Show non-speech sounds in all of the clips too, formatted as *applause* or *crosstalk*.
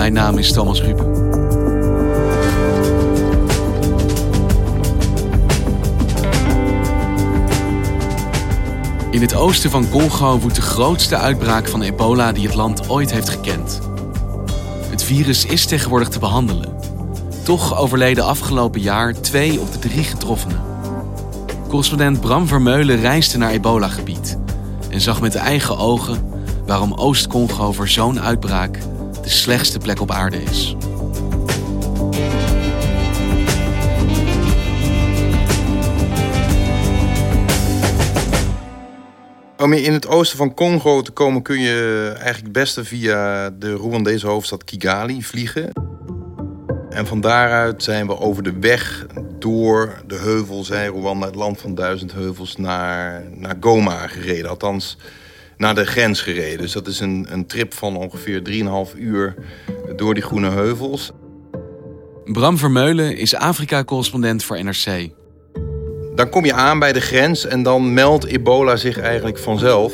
Mijn naam is Thomas Rupen. In het oosten van Congo woedt de grootste uitbraak van ebola die het land ooit heeft gekend. Het virus is tegenwoordig te behandelen. Toch overleden afgelopen jaar twee op de drie getroffenen. Correspondent Bram Vermeulen reisde naar ebola-gebied en zag met eigen ogen waarom Oost-Congo voor zo'n uitbraak de slechtste plek op aarde is. Om in het oosten van Congo te komen kun je eigenlijk het beste via de Rwandese hoofdstad Kigali vliegen. En van daaruit zijn we over de weg door de heuvels, Rwanda, het land van duizend heuvels, naar, naar Goma gereden. Althans, naar de grens gereden. Dus dat is een, een trip van ongeveer 3,5 uur door die groene heuvels. Bram Vermeulen is Afrika-correspondent voor NRC. Dan kom je aan bij de grens en dan meldt ebola zich eigenlijk vanzelf.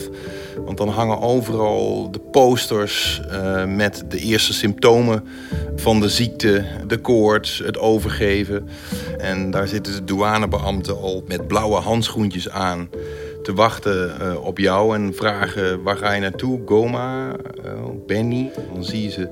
Want dan hangen overal de posters uh, met de eerste symptomen van de ziekte, de koorts, het overgeven. En daar zitten de douanebeambten al met blauwe handschoentjes aan te wachten uh, op jou en vragen waar ga je naartoe? Goma, uh, Benny. Dan zie je ze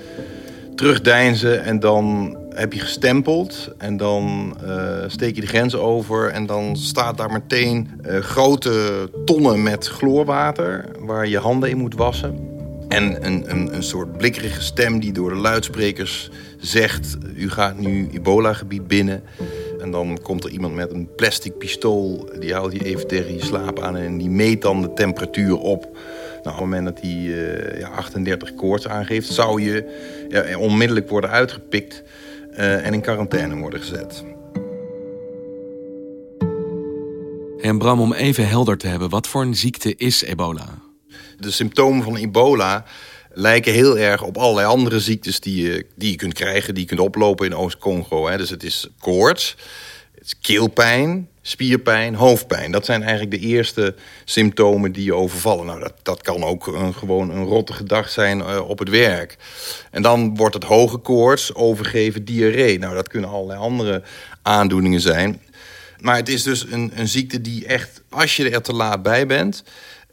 terugdeinzen en dan heb je gestempeld en dan uh, steek je de grens over en dan staat daar meteen grote tonnen met chloorwater waar je handen in moet wassen. En een, een, een soort blikkerige stem die door de luidsprekers zegt: U gaat nu ebola-gebied binnen. En dan komt er iemand met een plastic pistool, die houdt je even tegen je slaap aan en die meet dan de temperatuur op. Nou, op het moment dat hij uh, ja, 38 koorts aangeeft, zou je ja, onmiddellijk worden uitgepikt uh, en in quarantaine worden gezet. En Bram, om even helder te hebben, wat voor een ziekte is ebola? De symptomen van ebola lijken heel erg op allerlei andere ziektes die je, die je kunt krijgen, die je kunt oplopen in Oost-Congo. Dus het is koorts, het is keelpijn, spierpijn, hoofdpijn. Dat zijn eigenlijk de eerste symptomen die je overvallen. Nou, dat, dat kan ook een, gewoon een rottige dag zijn uh, op het werk. En dan wordt het hoge koorts, overgeven, diarree. Nou, dat kunnen allerlei andere aandoeningen zijn. Maar het is dus een, een ziekte die echt, als je er te laat bij bent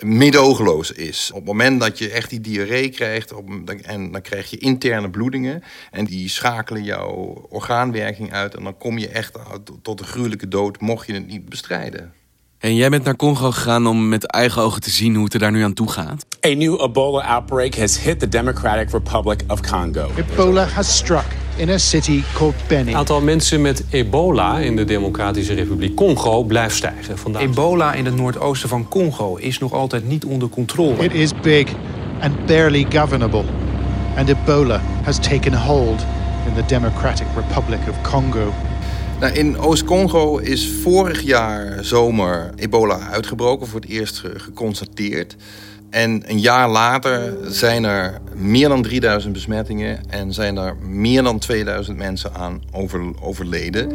medogeloos is. Op het moment dat je echt die diarree krijgt... Op, en dan krijg je interne bloedingen... en die schakelen jouw orgaanwerking uit... en dan kom je echt tot een gruwelijke dood... mocht je het niet bestrijden. En jij bent naar Congo gegaan om met eigen ogen te zien hoe het er daar nu aan toe gaat? A new Ebola outbreak has hit the Democratic Republic of Congo. Ebola has struck in a city called Beni. Het aantal mensen met ebola in de Democratische Republiek Congo blijft stijgen. Vandaag. Ebola in het noordoosten van Congo is nog altijd niet onder controle. It is big and barely governable. And Ebola has taken hold in the Democratic Republic of Congo. Nou, in Oost-Congo is vorig jaar zomer ebola uitgebroken, voor het eerst geconstateerd. En een jaar later zijn er meer dan 3000 besmettingen en zijn er meer dan 2000 mensen aan over, overleden.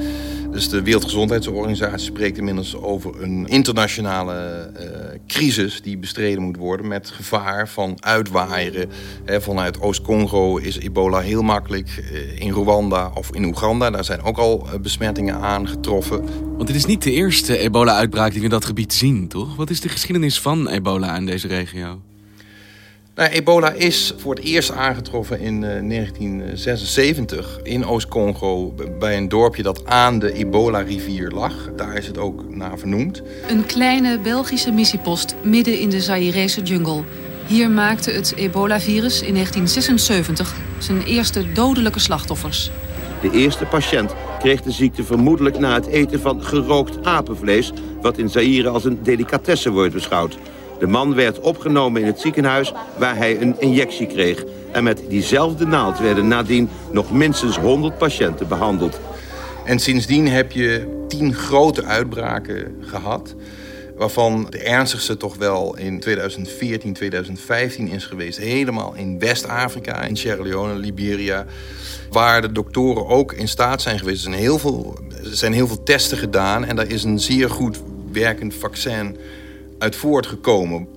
Dus de Wereldgezondheidsorganisatie spreekt inmiddels over een internationale uh, crisis die bestreden moet worden met gevaar van uitwaaieren. Vanuit Oost-Congo is ebola heel makkelijk. Uh, in Rwanda of in Oeganda, daar zijn ook al uh, besmettingen aangetroffen. Want dit is niet de eerste ebola-uitbraak die we in dat gebied zien, toch? Wat is de geschiedenis van ebola in deze regio? Nou, ebola is voor het eerst aangetroffen in 1976 in Oost-Congo bij een dorpje dat aan de Ebola-rivier lag. Daar is het ook naar vernoemd. Een kleine Belgische missiepost midden in de Zairese jungle. Hier maakte het ebola-virus in 1976 zijn eerste dodelijke slachtoffers. De eerste patiënt kreeg de ziekte vermoedelijk na het eten van gerookt apenvlees... wat in Zaire als een delicatesse wordt beschouwd. De man werd opgenomen in het ziekenhuis waar hij een injectie kreeg. En met diezelfde naald werden nadien nog minstens 100 patiënten behandeld. En sindsdien heb je tien grote uitbraken gehad waarvan de ernstigste toch wel in 2014, 2015 is geweest. Helemaal in West-Afrika, in Sierra Leone, Liberia. Waar de doktoren ook in staat zijn geweest. Er zijn heel veel, er zijn heel veel testen gedaan en daar is een zeer goed werkend vaccin uit voortgekomen.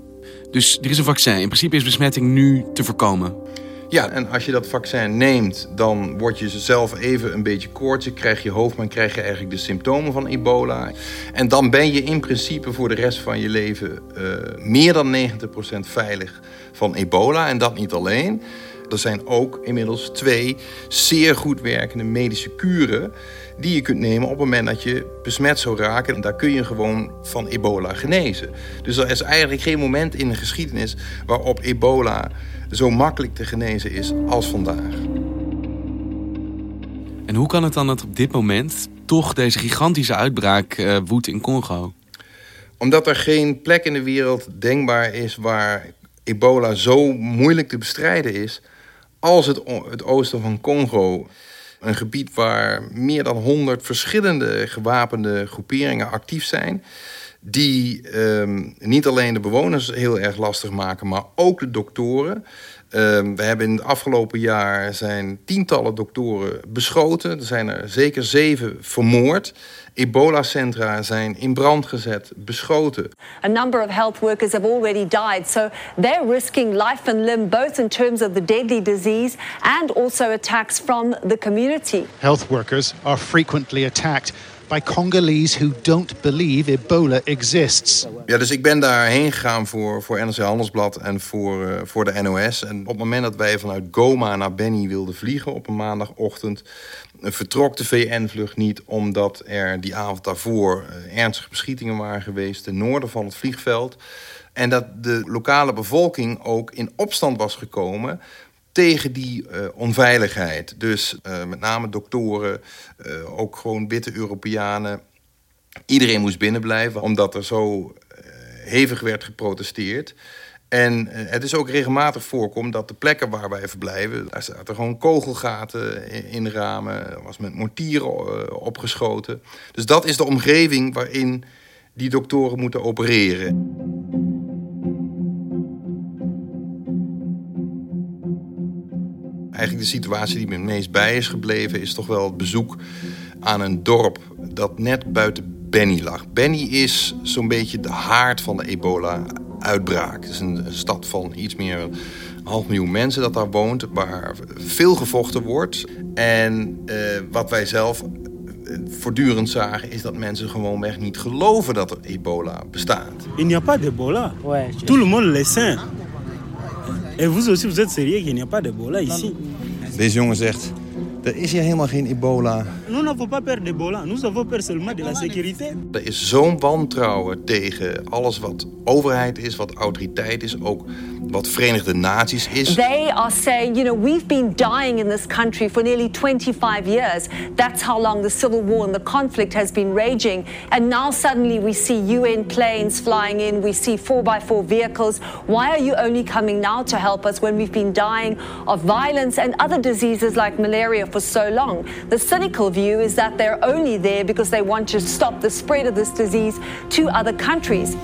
Dus er is een vaccin. In principe is besmetting nu te voorkomen. Ja, en als je dat vaccin neemt, dan word je zelf even een beetje koortsig, krijg je hoofdpijn, krijg je eigenlijk de symptomen van ebola. En dan ben je in principe voor de rest van je leven uh, meer dan 90% veilig van ebola. En dat niet alleen. Er zijn ook inmiddels twee zeer goed werkende medische kuren die je kunt nemen op het moment dat je besmet zou raken. En daar kun je gewoon van ebola genezen. Dus er is eigenlijk geen moment in de geschiedenis waarop ebola zo makkelijk te genezen is als vandaag. En hoe kan het dan dat op dit moment toch deze gigantische uitbraak uh, woedt in Congo? Omdat er geen plek in de wereld denkbaar is waar ebola zo moeilijk te bestrijden is als het, het oosten van Congo. Een gebied waar meer dan 100 verschillende gewapende groeperingen actief zijn. Die um, niet alleen de bewoners heel erg lastig maken, maar ook de doktoren. Um, we hebben in het afgelopen jaar zijn tientallen doktoren beschoten. Er zijn er zeker zeven vermoord. Ebola-centra zijn in brand gezet, beschoten. A number of health workers have already died, so they're risking life and limb both in terms of the deadly disease and also attacks from the community. Health workers are frequently attacked by Congolese who don't believe Ebola exists. Ja, dus ik ben daarheen gegaan voor, voor NRC Handelsblad en voor, uh, voor de NOS. En op het moment dat wij vanuit Goma naar Benny wilden vliegen op een maandagochtend... vertrok de VN-vlucht niet omdat er die avond daarvoor uh, ernstige beschietingen waren geweest... ten noorden van het vliegveld. En dat de lokale bevolking ook in opstand was gekomen tegen die uh, onveiligheid. Dus uh, met name doktoren, uh, ook gewoon witte Europeanen. Iedereen moest binnenblijven, omdat er zo hevig werd geprotesteerd. En het is ook regelmatig voorkomt dat de plekken waar wij verblijven... daar zaten gewoon kogelgaten in, ramen. Er was met mortieren opgeschoten. Dus dat is de omgeving waarin die doktoren moeten opereren. Eigenlijk de situatie die me het meest bij is gebleven... is toch wel het bezoek aan een dorp dat net buiten Benny lag. Benny is zo'n beetje de haard van de ebola-uitbraak. Het is een stad van iets meer dan een half miljoen mensen dat daar woont... waar veel gevochten wordt. En uh, wat wij zelf voortdurend zagen... is dat mensen gewoonweg niet geloven dat er ebola bestaat. Il n'y a pas d'Ebola. Tout le monde le sait. Et vous aussi, vous êtes sérieux qu'il n'y a pas d'Ebola ici Deze jongen zegt, er is hier helemaal geen ebola. Nous n'avons pas peur d'Ebola, nous avons peur seulement de la sécurité. Er is zo'n wantrouwen tegen alles wat overheid is, wat autoriteit is, ook wat Verenigde Naties is. They are saying, you know, we've been dying in this country for nearly 25 years. That's how long the civil war and the conflict has been raging. And now suddenly we see UN planes flying in, we see 4x4 vehicles. Why are you only coming now to help us when we've been dying of violence and other diseases like malaria for so long? The cynical view is that they're only there because they want to stop the spread of this disease to other countries.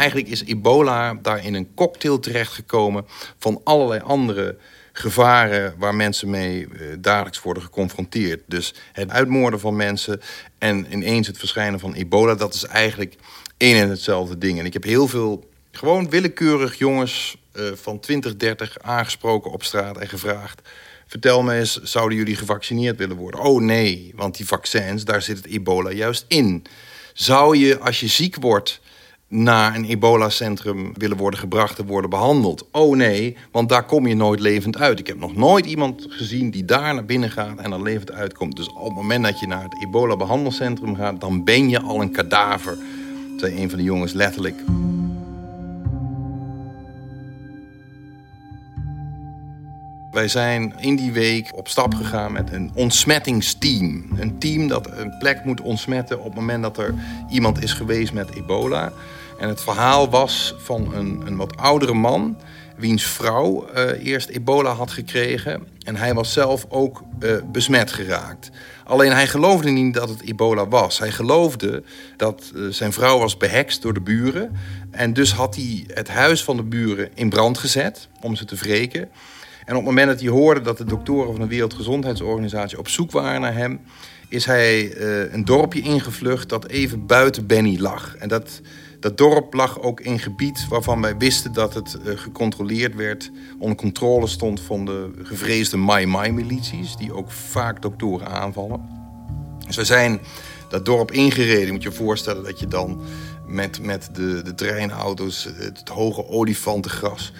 Eigenlijk is ebola daar in een cocktail terechtgekomen van allerlei andere gevaren waar mensen mee uh, dagelijks worden geconfronteerd. Dus het uitmoorden van mensen en ineens het verschijnen van ebola, dat is eigenlijk één en hetzelfde ding. En ik heb heel veel gewoon willekeurig jongens uh, van 20, 30 aangesproken op straat en gevraagd. Vertel me eens, zouden jullie gevaccineerd willen worden? Oh nee, want die vaccins, daar zit het ebola juist in. Zou je, als je ziek wordt, naar een ebola-centrum willen worden gebracht en worden behandeld. Oh nee, want daar kom je nooit levend uit. Ik heb nog nooit iemand gezien die daar naar binnen gaat en dan levend uitkomt. Dus op het moment dat je naar het ebola-behandelcentrum gaat, dan ben je al een kadaver, zei een van de jongens letterlijk. Wij zijn in die week op stap gegaan met een ontsmettingsteam. Een team dat een plek moet ontsmetten op het moment dat er iemand is geweest met ebola. En het verhaal was van een, een wat oudere man, wiens vrouw uh, eerst ebola had gekregen. En hij was zelf ook uh, besmet geraakt. Alleen hij geloofde niet dat het ebola was. Hij geloofde dat uh, zijn vrouw was behekst door de buren. En dus had hij het huis van de buren in brand gezet om ze te wreken. En op het moment dat hij hoorde dat de doktoren van de Wereldgezondheidsorganisatie op zoek waren naar hem, is hij een dorpje ingevlucht dat even buiten Benny lag. En dat, dat dorp lag ook in gebied waarvan wij wisten dat het uh, gecontroleerd werd, onder controle stond van de gevreesde Mai-Mai-milities, die ook vaak doktoren aanvallen. Dus we zijn dat dorp ingereden. Je moet je voorstellen dat je dan met, met de, de treinauto's het, hoge olifantengras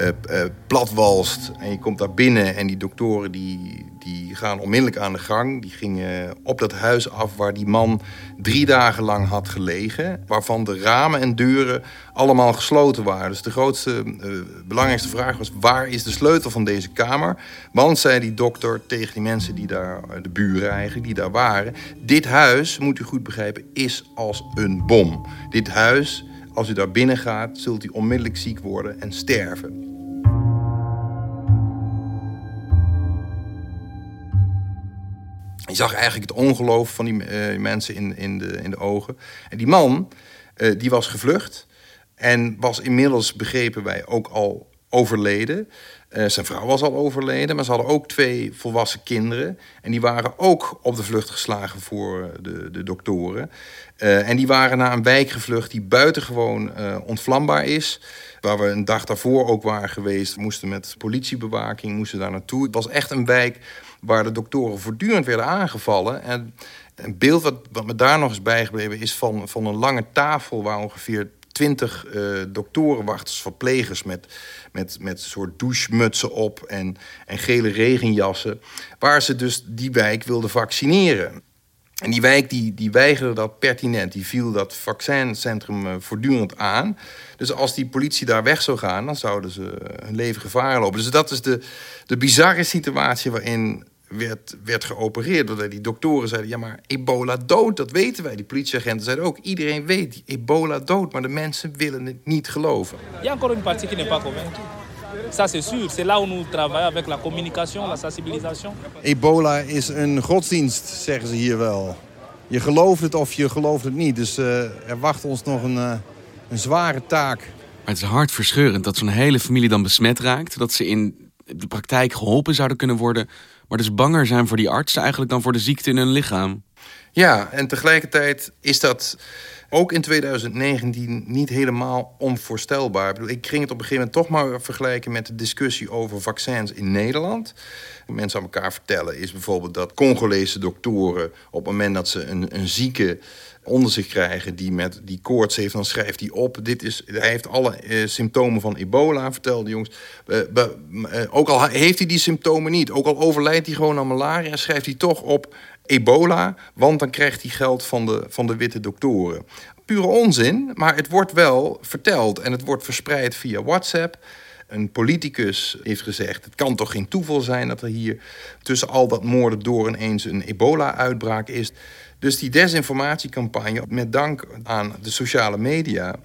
uh, uh, platwalst. En je komt daar binnen en die doktoren die, die gaan onmiddellijk aan de gang. Die gingen op dat huis af waar die man drie dagen lang had gelegen. Waarvan de ramen en deuren allemaal gesloten waren. Dus de grootste, uh, belangrijkste vraag was... waar is de sleutel van deze kamer? Want, zei die dokter tegen die mensen die daar... de buren eigenlijk, die daar waren... dit huis, moet u goed begrijpen, is als een bom. Dit huis als u daar binnen gaat, zult u onmiddellijk ziek worden en sterven. Je zag eigenlijk het ongeloof van die uh, mensen in, in, de, in de ogen. En die man, uh, die was gevlucht. En was inmiddels, begrepen wij, ook al overleden. Uh, zijn vrouw was al overleden, maar ze hadden ook twee volwassen kinderen. En die waren ook op de vlucht geslagen voor de, de doktoren. En die waren naar een wijk gevlucht die buitengewoon ontvlambaar is. Waar we een dag daarvoor ook waren geweest. We moesten met politiebewaking moesten daar naartoe. Het was echt een wijk waar de doktoren voortdurend werden aangevallen. En een beeld wat, wat me daar nog eens bijgebleven is van, van een lange tafel... waar ongeveer twintig uh, doktorenwachters, verplegers met, met, met soort douchemutsen op en, en gele regenjassen, waar ze dus die wijk wilden vaccineren. En die wijk die, die weigerde dat pertinent. Die viel dat vaccincentrum uh, voortdurend aan. Dus als die politie daar weg zou gaan, dan zouden ze hun leven gevaar lopen. Dus dat is de, de bizarre situatie waarin werd, werd geopereerd. Doordat die doktoren zeiden, ja maar ebola dood, dat weten wij. Die politieagenten zeiden ook, iedereen weet ebola dood. Maar de mensen willen het niet geloven. Il y a encore une partie qui n'est pas convaincue. Ça c'est sûr, c'est là où nous travaillons avec la communication, la sensibilisation. Ebola is een godsdienst, zeggen ze hier wel. Je gelooft het of je gelooft het niet. Dus uh, er wacht ons nog een, uh, een zware taak. Maar het is hartverscheurend dat zo'n hele familie dan besmet raakt. Dat ze in de praktijk geholpen zouden kunnen worden. Maar dus banger zijn voor die artsen eigenlijk dan voor de ziekte in hun lichaam. Ja, en tegelijkertijd is dat ook in 2019 niet helemaal onvoorstelbaar. Ik, ging het op een gegeven moment toch maar vergelijken met de discussie over vaccins in Nederland. Mensen aan elkaar vertellen is bijvoorbeeld dat Congolese doktoren op het moment dat ze een, een zieke onder zich krijgen die met die koorts heeft, dan schrijft hij op. Dit is, hij heeft alle uh, symptomen van ebola, vertelde jongens. Uh, ook al heeft hij die symptomen niet, ook al overlijdt hij gewoon aan malaria, schrijft hij toch op ebola, want dan krijgt hij geld van de, van de witte doktoren. Pure onzin, maar het wordt wel verteld en het wordt verspreid via WhatsApp. Een politicus heeft gezegd: het kan toch geen toeval zijn dat er hier tussen al dat moorden door ineens een ebola-uitbraak is. Dus die desinformatiecampagne, met dank aan de sociale media,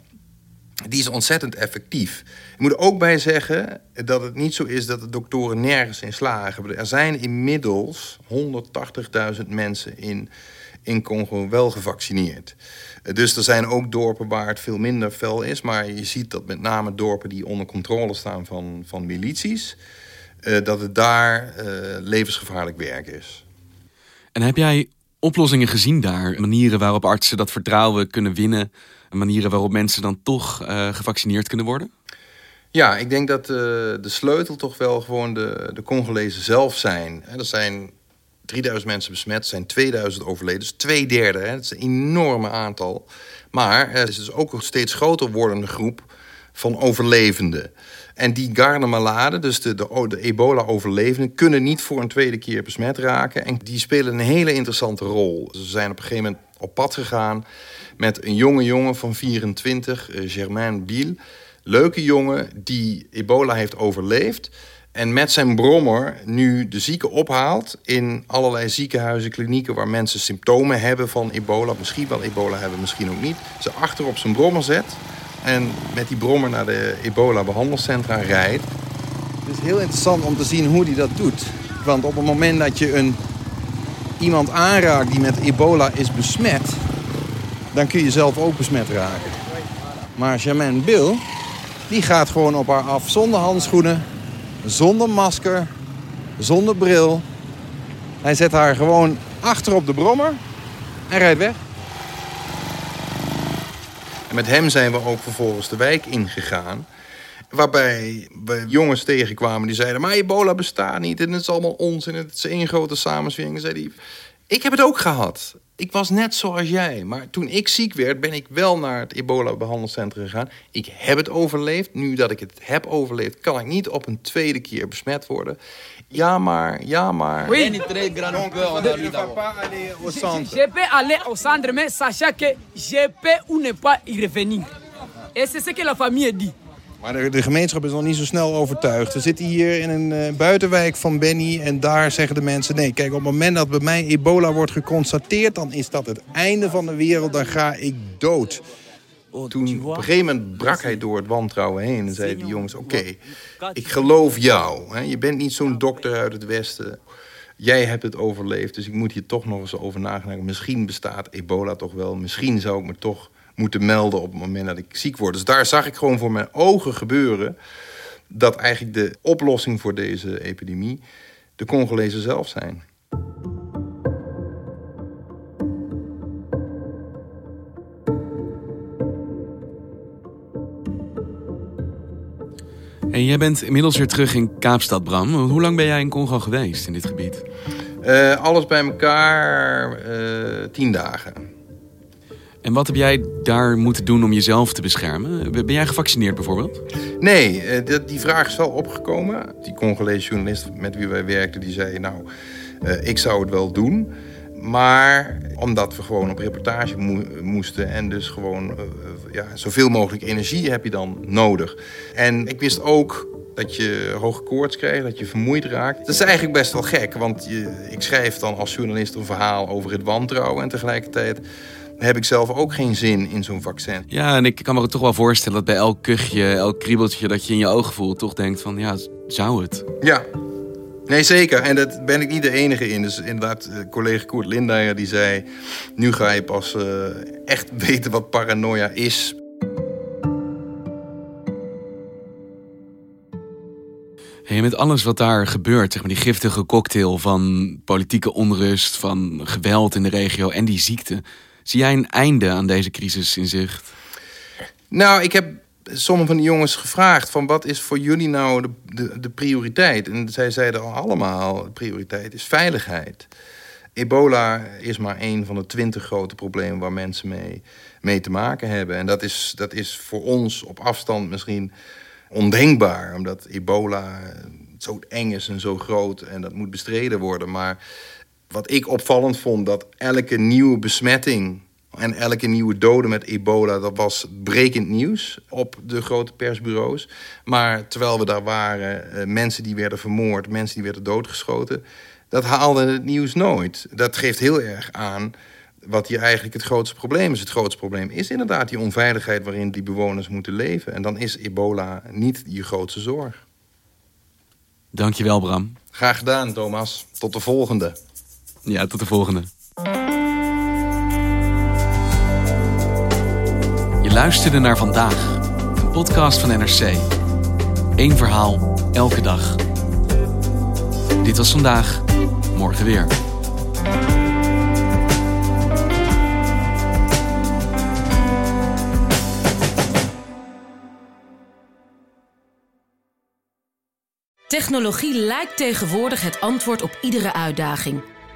die is ontzettend effectief. Ik moet er ook bij zeggen dat het niet zo is dat de doktoren nergens in slagen. Er zijn inmiddels 180.000 mensen in, in Congo wel gevaccineerd. Dus er zijn ook dorpen waar het veel minder fel is. Maar je ziet dat met name dorpen die onder controle staan van, van milities... Uh, dat het daar uh, levensgevaarlijk werk is. En heb jij oplossingen gezien daar? Manieren waarop artsen dat vertrouwen kunnen winnen? Manieren waarop mensen dan toch uh, gevaccineerd kunnen worden? Ja, ik denk dat de sleutel toch wel gewoon de, de Congolezen zelf zijn. Er zijn 3000 mensen besmet, zijn 2000 overleden. Dus twee derde, hè? dat is een enorme aantal. Maar er is dus ook een steeds groter wordende groep van overlevenden. En die Garde Malade, dus de, de, de ebola-overlevenden... kunnen niet voor een tweede keer besmet raken. En die spelen een hele interessante rol. Ze zijn op een gegeven moment op pad gegaan... met een jonge jongen van 24, uh, Germain Biel. Leuke jongen die ebola heeft overleefd... En met zijn brommer nu de zieken ophaalt in allerlei ziekenhuizen, klinieken waar mensen symptomen hebben van ebola, misschien wel ebola hebben, misschien ook niet. Ze achter op zijn brommer zet en met die brommer naar de ebola-behandelcentra rijdt. Het is heel interessant om te zien hoe hij dat doet. Want op het moment dat je een, iemand aanraakt die met ebola is besmet, dan kun je zelf ook besmet raken. Maar Germaine Bill, die gaat gewoon op haar af zonder handschoenen, zonder masker, zonder bril. Hij zet haar gewoon achter op de brommer en rijdt weg. En met hem zijn we ook vervolgens de wijk ingegaan. Waarbij we jongens tegenkwamen die zeiden... maar ebola bestaat niet en het is allemaal onzin. Het is één grote samenswering. Zei die, ik heb het ook gehad. Ik was net zoals jij. Maar toen ik ziek werd, ben ik wel naar het ebola-behandelcentrum gegaan. Ik heb het overleefd. Nu dat ik het heb overleefd, kan ik niet op een tweede keer besmet worden. Ja, maar, ja, maar. Oui. Je peux aller au centre, mais sachant que je peux ou ne pas y revenir. Et c'est ce que la famille dit. Maar de, gemeenschap is nog niet zo snel overtuigd. We zitten hier in een uh, buitenwijk van Benny en daar zeggen de mensen... nee, kijk, op het moment dat bij mij ebola wordt geconstateerd... dan is dat het einde van de wereld, dan ga ik dood. Toen op een gegeven moment brak hij door het wantrouwen heen en zei die jongens... oké, ik geloof jou. Hè? Je bent niet zo'n dokter uit het Westen. Jij hebt het overleefd, dus ik moet hier toch nog eens over nadenken. Misschien bestaat ebola toch wel. Misschien zou ik me toch moeten melden op het moment dat ik ziek word. Dus daar zag ik gewoon voor mijn ogen gebeuren... dat eigenlijk de oplossing voor deze epidemie de Congolezen zelf zijn. En jij bent inmiddels weer terug in Kaapstad, Bram. Hoe lang ben jij in Congo geweest in dit gebied? Uh, alles bij elkaar uh, tien dagen. En wat heb jij daar moeten doen om jezelf te beschermen? Ben jij gevaccineerd bijvoorbeeld? Nee, uh, die vraag is wel opgekomen. Die Congolese journalist met wie wij werkten, die zei... nou, ik zou het wel doen... Maar omdat we gewoon op reportage mo moesten en dus gewoon uh, ja, zoveel mogelijk energie heb je dan nodig. En ik wist ook dat je hoge koorts krijgt, dat je vermoeid raakt. Dat is eigenlijk best wel gek, want je, ik schrijf dan als journalist een verhaal over het wantrouwen en tegelijkertijd heb ik zelf ook geen zin in zo'n vaccin. Ja, en ik kan me toch wel voorstellen dat bij elk kuchje, elk kriebeltje dat je in je ogen voelt, toch denkt van ja, zou het? Ja, Nee, zeker. En dat ben ik niet de enige in. Dus inderdaad, collega Koert Lindeyer die zei... nu ga je pas uh, echt *laughs* weten wat paranoia is. Hey, met alles wat daar gebeurt, zeg maar, die giftige cocktail van politieke onrust... van geweld in de regio en die ziekte... zie jij een einde aan deze crisis in zicht? Nou, ik heb sommige van die jongens gevraagd van wat is voor jullie nou de, de, de prioriteit? En zij zeiden al allemaal, de prioriteit is veiligheid. Ebola is maar één van de twintig grote problemen waar mensen mee, mee te maken hebben. En dat is, dat is voor ons op afstand misschien ondenkbaar, omdat ebola zo eng is en zo groot en dat moet bestreden worden. Maar wat ik opvallend vond, dat elke nieuwe besmetting en elke nieuwe dode met ebola, dat was brekend nieuws op de grote persbureaus. Maar terwijl we daar waren, eh, mensen die werden vermoord, mensen die werden doodgeschoten... dat haalde het nieuws nooit. Dat geeft heel erg aan wat hier eigenlijk het grootste probleem is. Het grootste probleem is inderdaad die onveiligheid waarin die bewoners moeten leven. En dan is ebola niet je grootste zorg. Dankjewel, Bram. Graag gedaan, Thomas. Tot de volgende. Ja, tot de volgende. Je luisterde naar vandaag, een podcast van NRC. Eén verhaal, elke dag. Dit was vandaag, morgen weer. Technologie lijkt tegenwoordig het antwoord op iedere uitdaging.